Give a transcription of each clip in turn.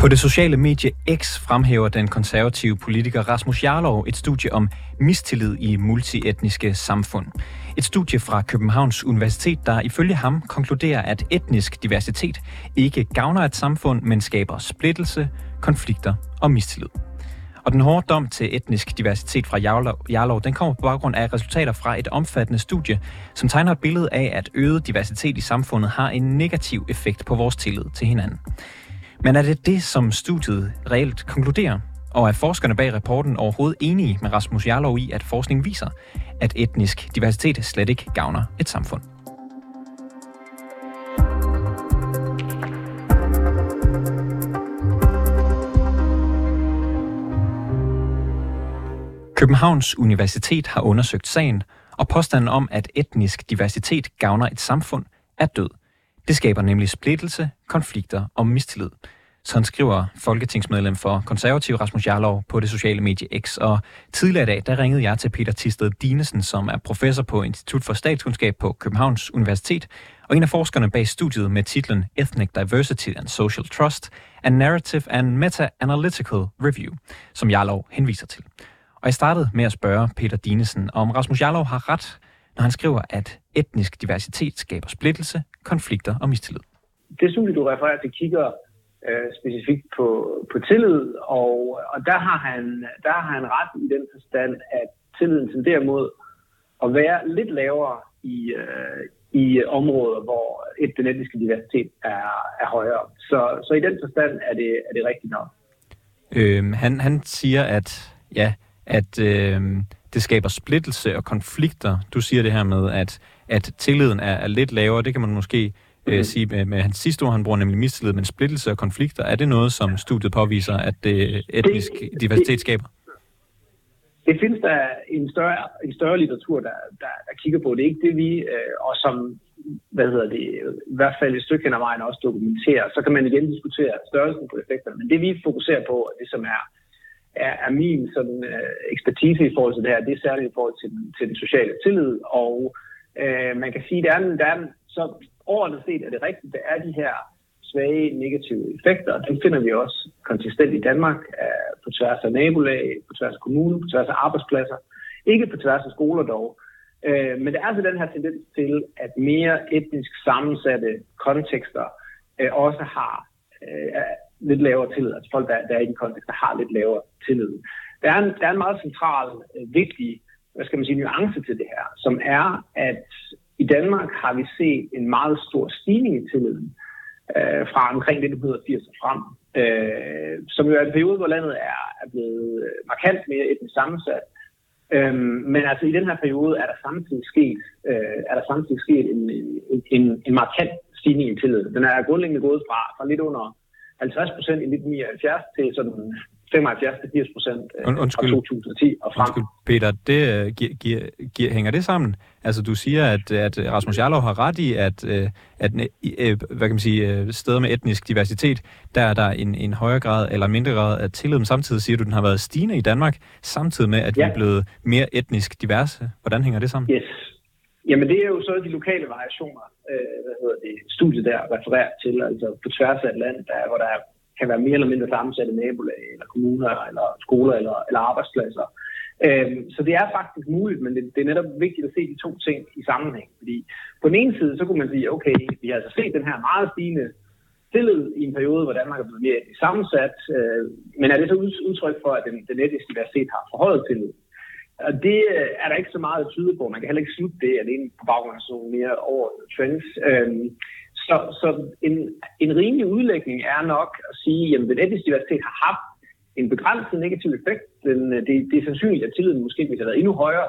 På det sociale medie X fremhæver den konservative politiker Rasmus Jarlov et studie om mistillid i multietniske samfund. Et studie fra Københavns Universitet, der ifølge ham konkluderer, at etnisk diversitet ikke gavner et samfund, men skaber splittelse, konflikter og mistillid. Og den hårde dom til etnisk diversitet fra Jarlov, den kommer på baggrund af resultater fra et omfattende studie, som tegner et billede af, at øget diversitet i samfundet har en negativ effekt på vores tillid til hinanden. Men er det det, som studiet reelt konkluderer? Og er forskerne bag rapporten overhovedet enige med Rasmus Jarlov i, at forskning viser, at etnisk diversitet slet ikke gavner et samfund? Københavns Universitet har undersøgt sagen, og påstanden om, at etnisk diversitet gavner et samfund, er død. Det skaber nemlig splittelse, konflikter og mistillid. Sådan skriver folketingsmedlem for konservativ Rasmus Jarlov på det sociale medie X. Og tidligere i dag, der ringede jeg til Peter Tisted Dinesen, som er professor på Institut for Statskundskab på Københavns Universitet, og en af forskerne bag studiet med titlen Ethnic Diversity and Social Trust, A Narrative and Meta-Analytical Review, som Jarlov henviser til. Og jeg startede med at spørge Peter Dinesen, om Rasmus Jarlov har ret, når han skriver, at etnisk diversitet skaber splittelse, konflikter og mistillid. Det studie, du refererer til, kigger øh, specifikt på, på tillid, og, og der, har han, der har han ret i den forstand, at tilliden tenderer mod at være lidt lavere i, øh, i områder, hvor et, den etniske diversitet er, er højere. Så, så i den forstand er det, er det rigtigt nok. Øhm, han, han siger, at ja, at øh, det skaber splittelse og konflikter. Du siger det her med, at, at tilliden er, er lidt lavere. Det kan man måske øh, mm. sige med, med hans sidste ord, han bruger nemlig mistillid, men splittelse og konflikter. Er det noget, som studiet påviser, at det etnisk det, diversitet det, skaber? Det findes der en større, en større litteratur, der, der, der kigger på. Det er ikke det, vi, øh, og som hvad hedder det, i hvert fald et stykke hen ad vejen også dokumenterer. Så kan man igen diskutere størrelsen på effekterne. Men det vi fokuserer på, det som er er, er min sådan, øh, ekspertise i forhold til det her, det er særligt i forhold til, til den sociale tillid, og øh, man kan sige, at der er, der er, så overordnet set er det rigtigt, der er de her svage negative effekter, og dem finder vi også konsistent i Danmark øh, på tværs af nabolag, på tværs af kommuner, på tværs af arbejdspladser, ikke på tværs af skoler dog, øh, men der er altså den her tendens til, at mere etnisk sammensatte kontekster øh, også har øh, lidt lavere tillid. Altså folk, der, der er i den kontekst, der har lidt lavere tillid. Der er en, der er en meget central, øh, vigtig hvad skal man sige, nuance til det her, som er, at i Danmark har vi set en meget stor stigning i tilliden øh, fra omkring 1980 og frem, øh, som jo er en periode, hvor landet er, er blevet øh, markant mere etnisk sammensat. Øhm, men altså i den her periode er der samtidig sket, øh, er der samtidig sket en, en, en, en markant stigning i tillid. Den er grundlæggende gået fra, fra lidt under 50 procent i 1979 til sådan 75-80 procent øh, fra 2010 og frem. Undskyld, Peter, det, giver, giver, giver, hænger det sammen? Altså, du siger, at, at Rasmus Jarlov har ret i, at, uh, at uh, hvad kan man sige, steder med etnisk diversitet, der er der en, en højere grad eller mindre grad af tillid, men samtidig siger du, at den har været stigende i Danmark, samtidig med, at ja. vi er blevet mere etnisk diverse. Hvordan hænger det sammen? Yes. Jamen, det er jo så de lokale variationer, øh, hvad hedder det, studiet der refererer til, altså på tværs af et land, der, hvor der kan være mere eller mindre sammensatte nabolag, eller kommuner, eller skoler, eller, eller arbejdspladser. Øhm, så det er faktisk muligt, men det, det er netop vigtigt at se de to ting i sammenhæng. Fordi på den ene side, så kunne man sige, okay, vi har altså set den her meget stigende tillid i en periode, hvor Danmark er blevet mere sammensat, øh, men er det så udtryk for, at den, den etniske diversitet har forhøjet tillid? Og det øh, er der ikke så meget at tyde på. Man kan heller ikke slutte det alene på baggrund af sådan mere over trends. Øhm, så, så en, en rimelig udlægning er nok at sige, at den etniske diversitet har haft en begrænset negativ effekt. Den, øh, det, det er sandsynligt, at tilliden måske ville have været endnu højere.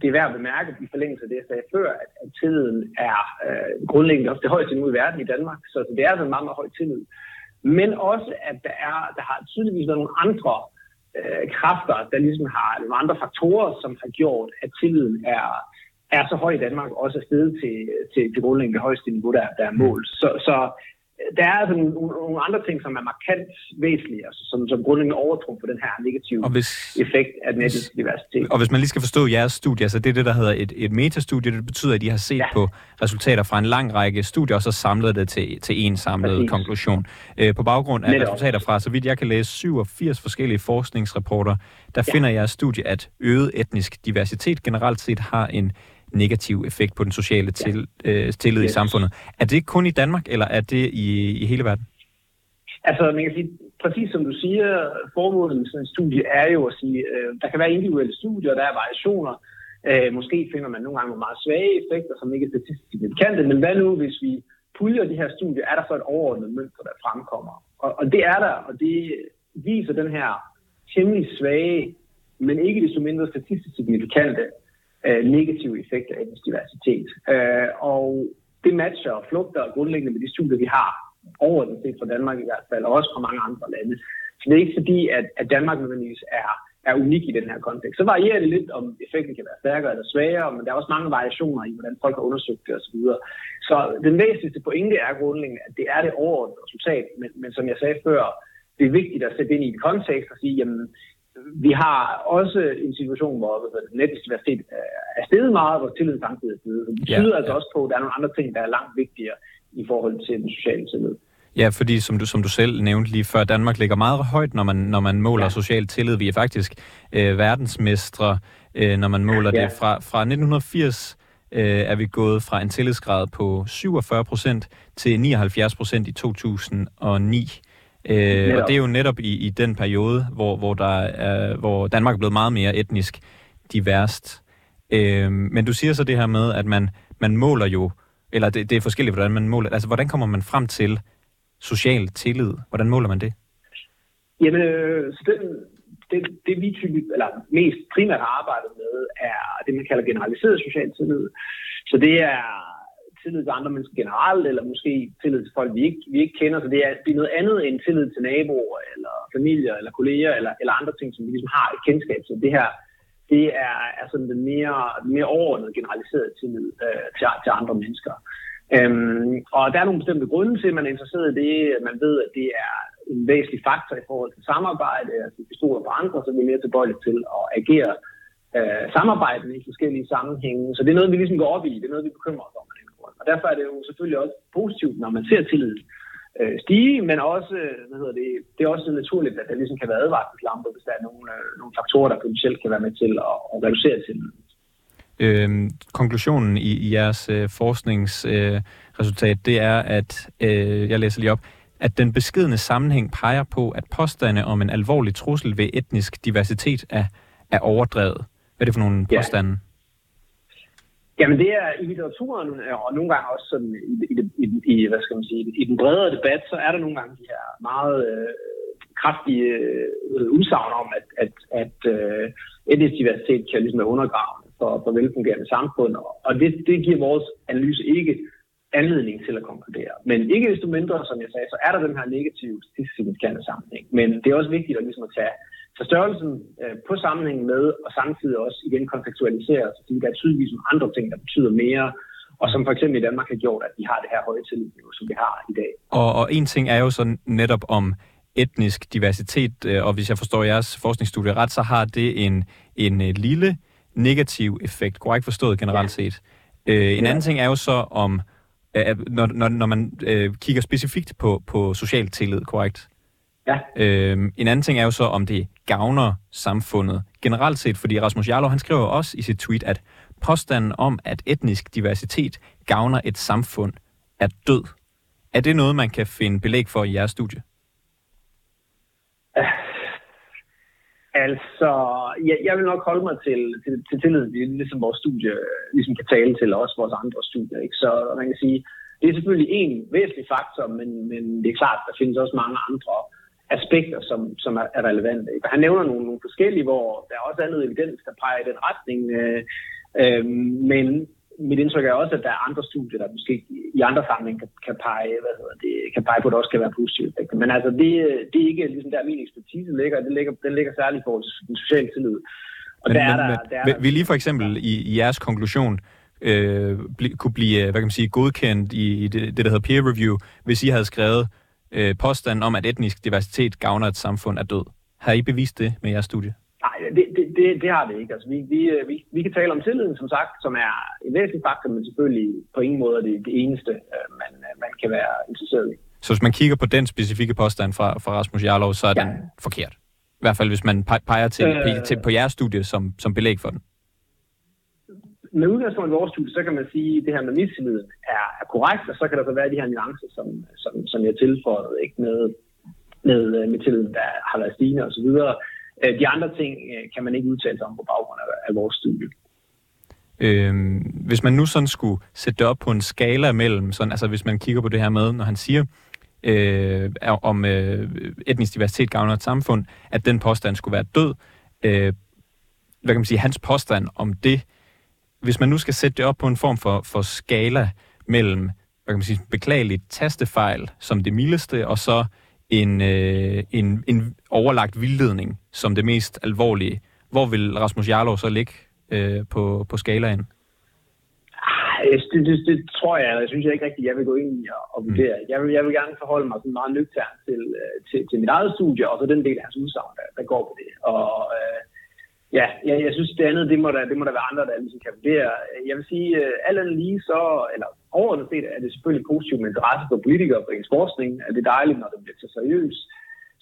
Det er værd at bemærke i forlængelse af det, jeg sagde før, at, at tilliden er øh, grundlæggende også det højeste nu i verden i Danmark. Så, så det er altså en meget, meget høj tillid. Men også, at der, er, der har tydeligvis været nogle andre øh, Øh, kræfter, der ligesom har nogle andre faktorer, som har gjort, at tilliden er, er så høj i Danmark, også er stedet til, til, det grundlæggende højeste niveau, der, der er mål. Så, så, der er altså nogle, andre ting, som er markant væsentlige, altså, som, som grundlæggende overtrum på den her negative og hvis, effekt af den etniske diversitet. Og hvis man lige skal forstå jeres studie, altså det er det, der hedder et, et metastudie, det betyder, at de har set ja. på resultater fra en lang række studier, og så samlet det til, til en samlet Præcis. konklusion. Øh, på baggrund af Netop. resultater fra, så vidt jeg kan læse, 87 forskellige forskningsrapporter, der ja. finder jeres studie, at øget etnisk diversitet generelt set har en negativ effekt på den sociale til, øh, tillid yes. i samfundet. Er det kun i Danmark, eller er det i, i hele verden? Altså, man kan sige, præcis som du siger, formålet med sådan en studie er jo at sige, øh, der kan være individuelle studier, der er variationer. Øh, måske finder man nogle gange nogle meget svage effekter, som ikke er statistisk signifikante, men hvad nu, hvis vi puljer de her studier, er der så et overordnet mønster, der fremkommer? Og, og det er der, og det viser den her temmelig svage, men ikke desto mindre statistisk signifikante øh, negative effekter af biodiversitet. diversitet. Øh, og det matcher og flugter grundlæggende med de studier, vi har overordnet set fra Danmark i hvert fald, og også fra mange andre lande. Så det er ikke fordi, at, at Danmark nødvendigvis er, er unik i den her kontekst. Så varierer det lidt, om effekten kan være stærkere eller svagere, men der er også mange variationer i, hvordan folk har undersøgt det osv. Så, så den væsentligste pointe er grundlæggende, at det er det overordnede resultat, men, men som jeg sagde før, det er vigtigt at sætte ind i en kontekst og sige, jamen, vi har også en situation, hvor netisk diversitet er steget meget, hvor tillid samtidig er steget. Det betyder ja, altså ja. også på, at der er nogle andre ting, der er langt vigtigere i forhold til den sociale tillid. Ja, fordi som du, som du selv nævnte lige før, Danmark ligger meget højt, når man, når man måler ja. social tillid. Vi er faktisk øh, verdensmestre, øh, når man måler ja. det. Fra, fra 1980 øh, er vi gået fra en tillidsgrad på 47 procent til 79 procent i 2009. Øh, og det er jo netop i, i den periode, hvor, hvor, der er, hvor Danmark er blevet meget mere etnisk diverst. Øh, men du siger så det her med, at man, man måler jo, eller det, det er forskelligt, hvordan man måler. Altså, hvordan kommer man frem til social tillid? Hvordan måler man det? Jamen, øh, så den, det, det vi typisk, eller mest primært har arbejdet med, er det, man kalder generaliseret social tillid. Så det er tillid til andre mennesker generelt, eller måske tillid til folk, vi ikke, vi ikke kender. Så det er, det er noget andet end tillid til naboer, eller familier, eller kolleger, eller, eller andre ting, som vi ligesom har et kendskab til. Det her, det er, er sådan den mere, mere overordnede, generaliserede tillid øh, til, til andre mennesker. Øhm, og der er nogle bestemte grunde til, at man er interesseret i det. Man ved, at det er en væsentlig faktor i forhold til samarbejde. Altså, hvis vi stoler på andre, så er vi mere tilbøjelige til at agere øh, samarbejdende i forskellige sammenhænge. Så det er noget, vi ligesom går op i. Det er noget, vi bekymrer os om. Og derfor er det jo selvfølgelig også positivt, når man ser tillid øh, stige, men også, hvad hedder det, det er også naturligt, at der ligesom kan være advarselslamper, hvis der er nogle, øh, nogle faktorer, der potentielt kan være med til at, at reducere tilliden. Øhm, konklusionen i, i jeres øh, forskningsresultat, øh, det er, at, øh, jeg læser lige op, at den beskedende sammenhæng peger på, at påstande om en alvorlig trussel ved etnisk diversitet er, er overdrevet. Hvad er det for nogle ja. påstande? Jamen det er i litteraturen, øh, og nogle gange også sådan i, i, i, i, hvad skal man sige, i den bredere debat, så er der nogle gange de her meget øh, kraftige øh, udsagn om, at, at, at øh, etnisk diversitet kan ligesom være undergravende for, for velfungerende samfund, og og det, det giver vores analyse ikke anledning til at konkludere. Men ikke desto mindre, som jeg sagde, så er der den her negative signifikante sammenhæng. Men det er også vigtigt at, ligesom at tage så størrelsen øh, på sammenhængen med, og samtidig også igen kontekstualisere, fordi der er tydeligvis nogle andre ting, der betyder mere, og som for eksempel i Danmark har gjort, at vi har det her høje tillidsniveau, som vi har i dag. Og, og en ting er jo så netop om etnisk diversitet, øh, og hvis jeg forstår jeres forskningsstudie ret, så har det en, en øh, lille negativ effekt, korrekt forstået generelt ja. set. Øh, en ja. anden ting er jo så om, øh, når, når, når man øh, kigger specifikt på, på social tillid, korrekt? Ja. Øhm, en anden ting er jo så, om det gavner samfundet generelt set, fordi Rasmus Jarlov, han skriver også i sit tweet, at påstanden om, at etnisk diversitet gavner et samfund, er død. Er det noget, man kan finde belæg for i jeres studie? Altså, jeg, jeg vil nok holde mig til, til, til tillid, ligesom vores studie ligesom kan tale til, også vores andre studier. Ikke? Så man kan sige, det er selvfølgelig en væsentlig faktor, men, men det er klart, der findes også mange andre aspekter, som, som er, er relevante. Ikke? Han nævner nogle, nogle forskellige, hvor der er også andet evidens, der peger i den retning. Øh, øh, men mit indtryk er også, at der er andre studier, der måske i andre sammenhæng kan, kan, pege, hvad hedder det, kan pege på, at det også kan være positive effekter. Men altså, det, det er ikke ligesom der min ekspertise ligger. Det ligger, den ligger særligt i forhold til den sociale tillid. Og men, der men, er der, der er, vil lige for eksempel i, i jeres konklusion øh, bli, kunne blive hvad kan man sige, godkendt i, i det, det, der hedder peer review, hvis I havde skrevet øh, påstanden om, at etnisk diversitet gavner et samfund er død. Har I bevist det med jeres studie? Nej, det, det, det, det har det ikke. Altså, vi, vi, øh, vi, vi kan tale om tilliden, som sagt, som er en væsentlig faktor, men selvfølgelig på ingen måde det, det eneste, øh, man, øh, man kan være interesseret i. Så hvis man kigger på den specifikke påstand fra, fra Rasmus Jarlov, så er ja. den forkert? I hvert fald, hvis man peger til, øh, til på jeres studie som, som belæg for den. Med udgangspunkt i vores studie, så kan man sige, at det her med mistillid er, er korrekt, og så kan der så være de her nuancer, som, som, som jeg tilføjede, ikke med, med, øh, med tilliden, der har været stigende osv. Øh, de andre ting øh, kan man ikke udtale sig om på baggrund af, af vores studie. Øhm, hvis man nu sådan skulle sætte det op på en skala mellem, sådan, altså hvis man kigger på det her med, når han siger, øh, om øh, etnisk diversitet gavner et samfund, at den påstand skulle være død. Øh, hvad kan man sige, hans påstand om det, hvis man nu skal sætte det op på en form for, for skala mellem, hvad kan man sige, beklageligt tastefejl som det mildeste, og så en, øh, en, en overlagt vildledning som det mest alvorlige. Hvor vil Rasmus Jarlov så ligge øh, på, på skalaen? Det, det, det tror jeg, jeg synes jeg ikke rigtigt, jeg vil gå ind i og, vurdere. Mm. Jeg, vil, jeg vil gerne forholde mig sådan meget nøgtern til, øh, til, til mit eget studie, og så den del af hans udsagn, der, der går på det. Og øh, ja, jeg, jeg synes, det andet, det må der, det må der være andre, der ligesom kan vurdere. Jeg vil sige, øh, alt andet lige så, eller overordnet set, er det selvfølgelig positivt med interesse for politikere for ens forskning. Det dejligt, når det bliver så seriøst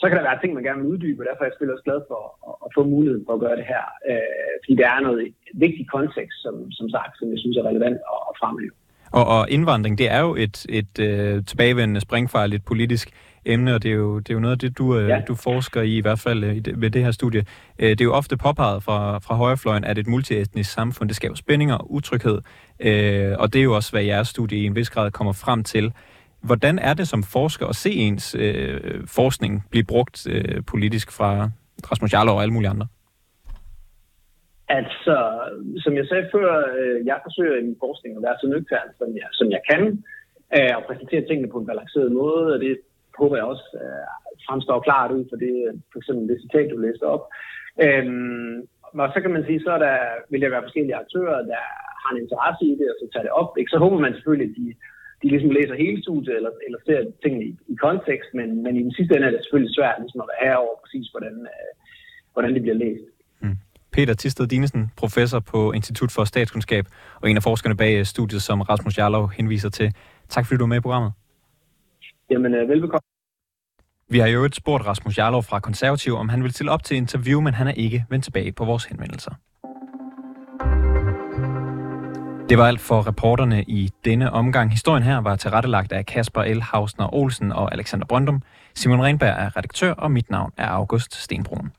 så kan der være ting, man gerne vil uddybe, og derfor er jeg selvfølgelig også glad for at, at få muligheden for at gøre det her. Øh, fordi det er noget vigtigt kontekst, som, som sagt, som jeg synes er relevant at, at fremhæve. Og, og indvandring, det er jo et, et øh, tilbagevendende springfarligt politisk emne, og det er jo, det er jo noget af det, du, øh, ja. du forsker i, i hvert fald øh, ved det her studie. Øh, det er jo ofte påpeget fra, fra højrefløjen, at et multietnisk samfund, det skaber spændinger og utryghed, øh, og det er jo også, hvad jeres studie i en vis grad kommer frem til. Hvordan er det som forsker at se ens øh, forskning blive brugt øh, politisk fra Rasmus Jarlov og alle mulige andre? Altså, som jeg sagde før, øh, jeg forsøger i min forskning at være så nøgtern, som jeg, som jeg kan, øh, og præsentere tingene på en balanceret måde, og det håber jeg også øh, fremstår klart ud for det, for eksempel det citat, du læste op. Øhm, og så kan man sige, så er der, vil der være forskellige aktører, der har en interesse i det, og så tager det op. Ikke? Så håber man selvfølgelig, at de de ligesom læser hele studiet eller, eller ser tingene i, i kontekst, men, men i den sidste ende er det selvfølgelig svært ligesom at være herover præcis, hvordan, øh, hvordan det bliver læst. Peter Tisted Dinesen, professor på Institut for Statskundskab og en af forskerne bag studiet, som Rasmus Jarlov henviser til. Tak fordi du er med i programmet. Jamen, øh, velbekomme. Vi har jo et spurgt Rasmus Jarlov fra Konservativ, om han vil stille op til interview, men han er ikke vendt tilbage på vores henvendelser. Det var alt for reporterne i denne omgang. Historien her var tilrettelagt af Kasper L. Hausner Olsen og Alexander Brøndum. Simon Renberg er redaktør, og mit navn er August Stenbrun.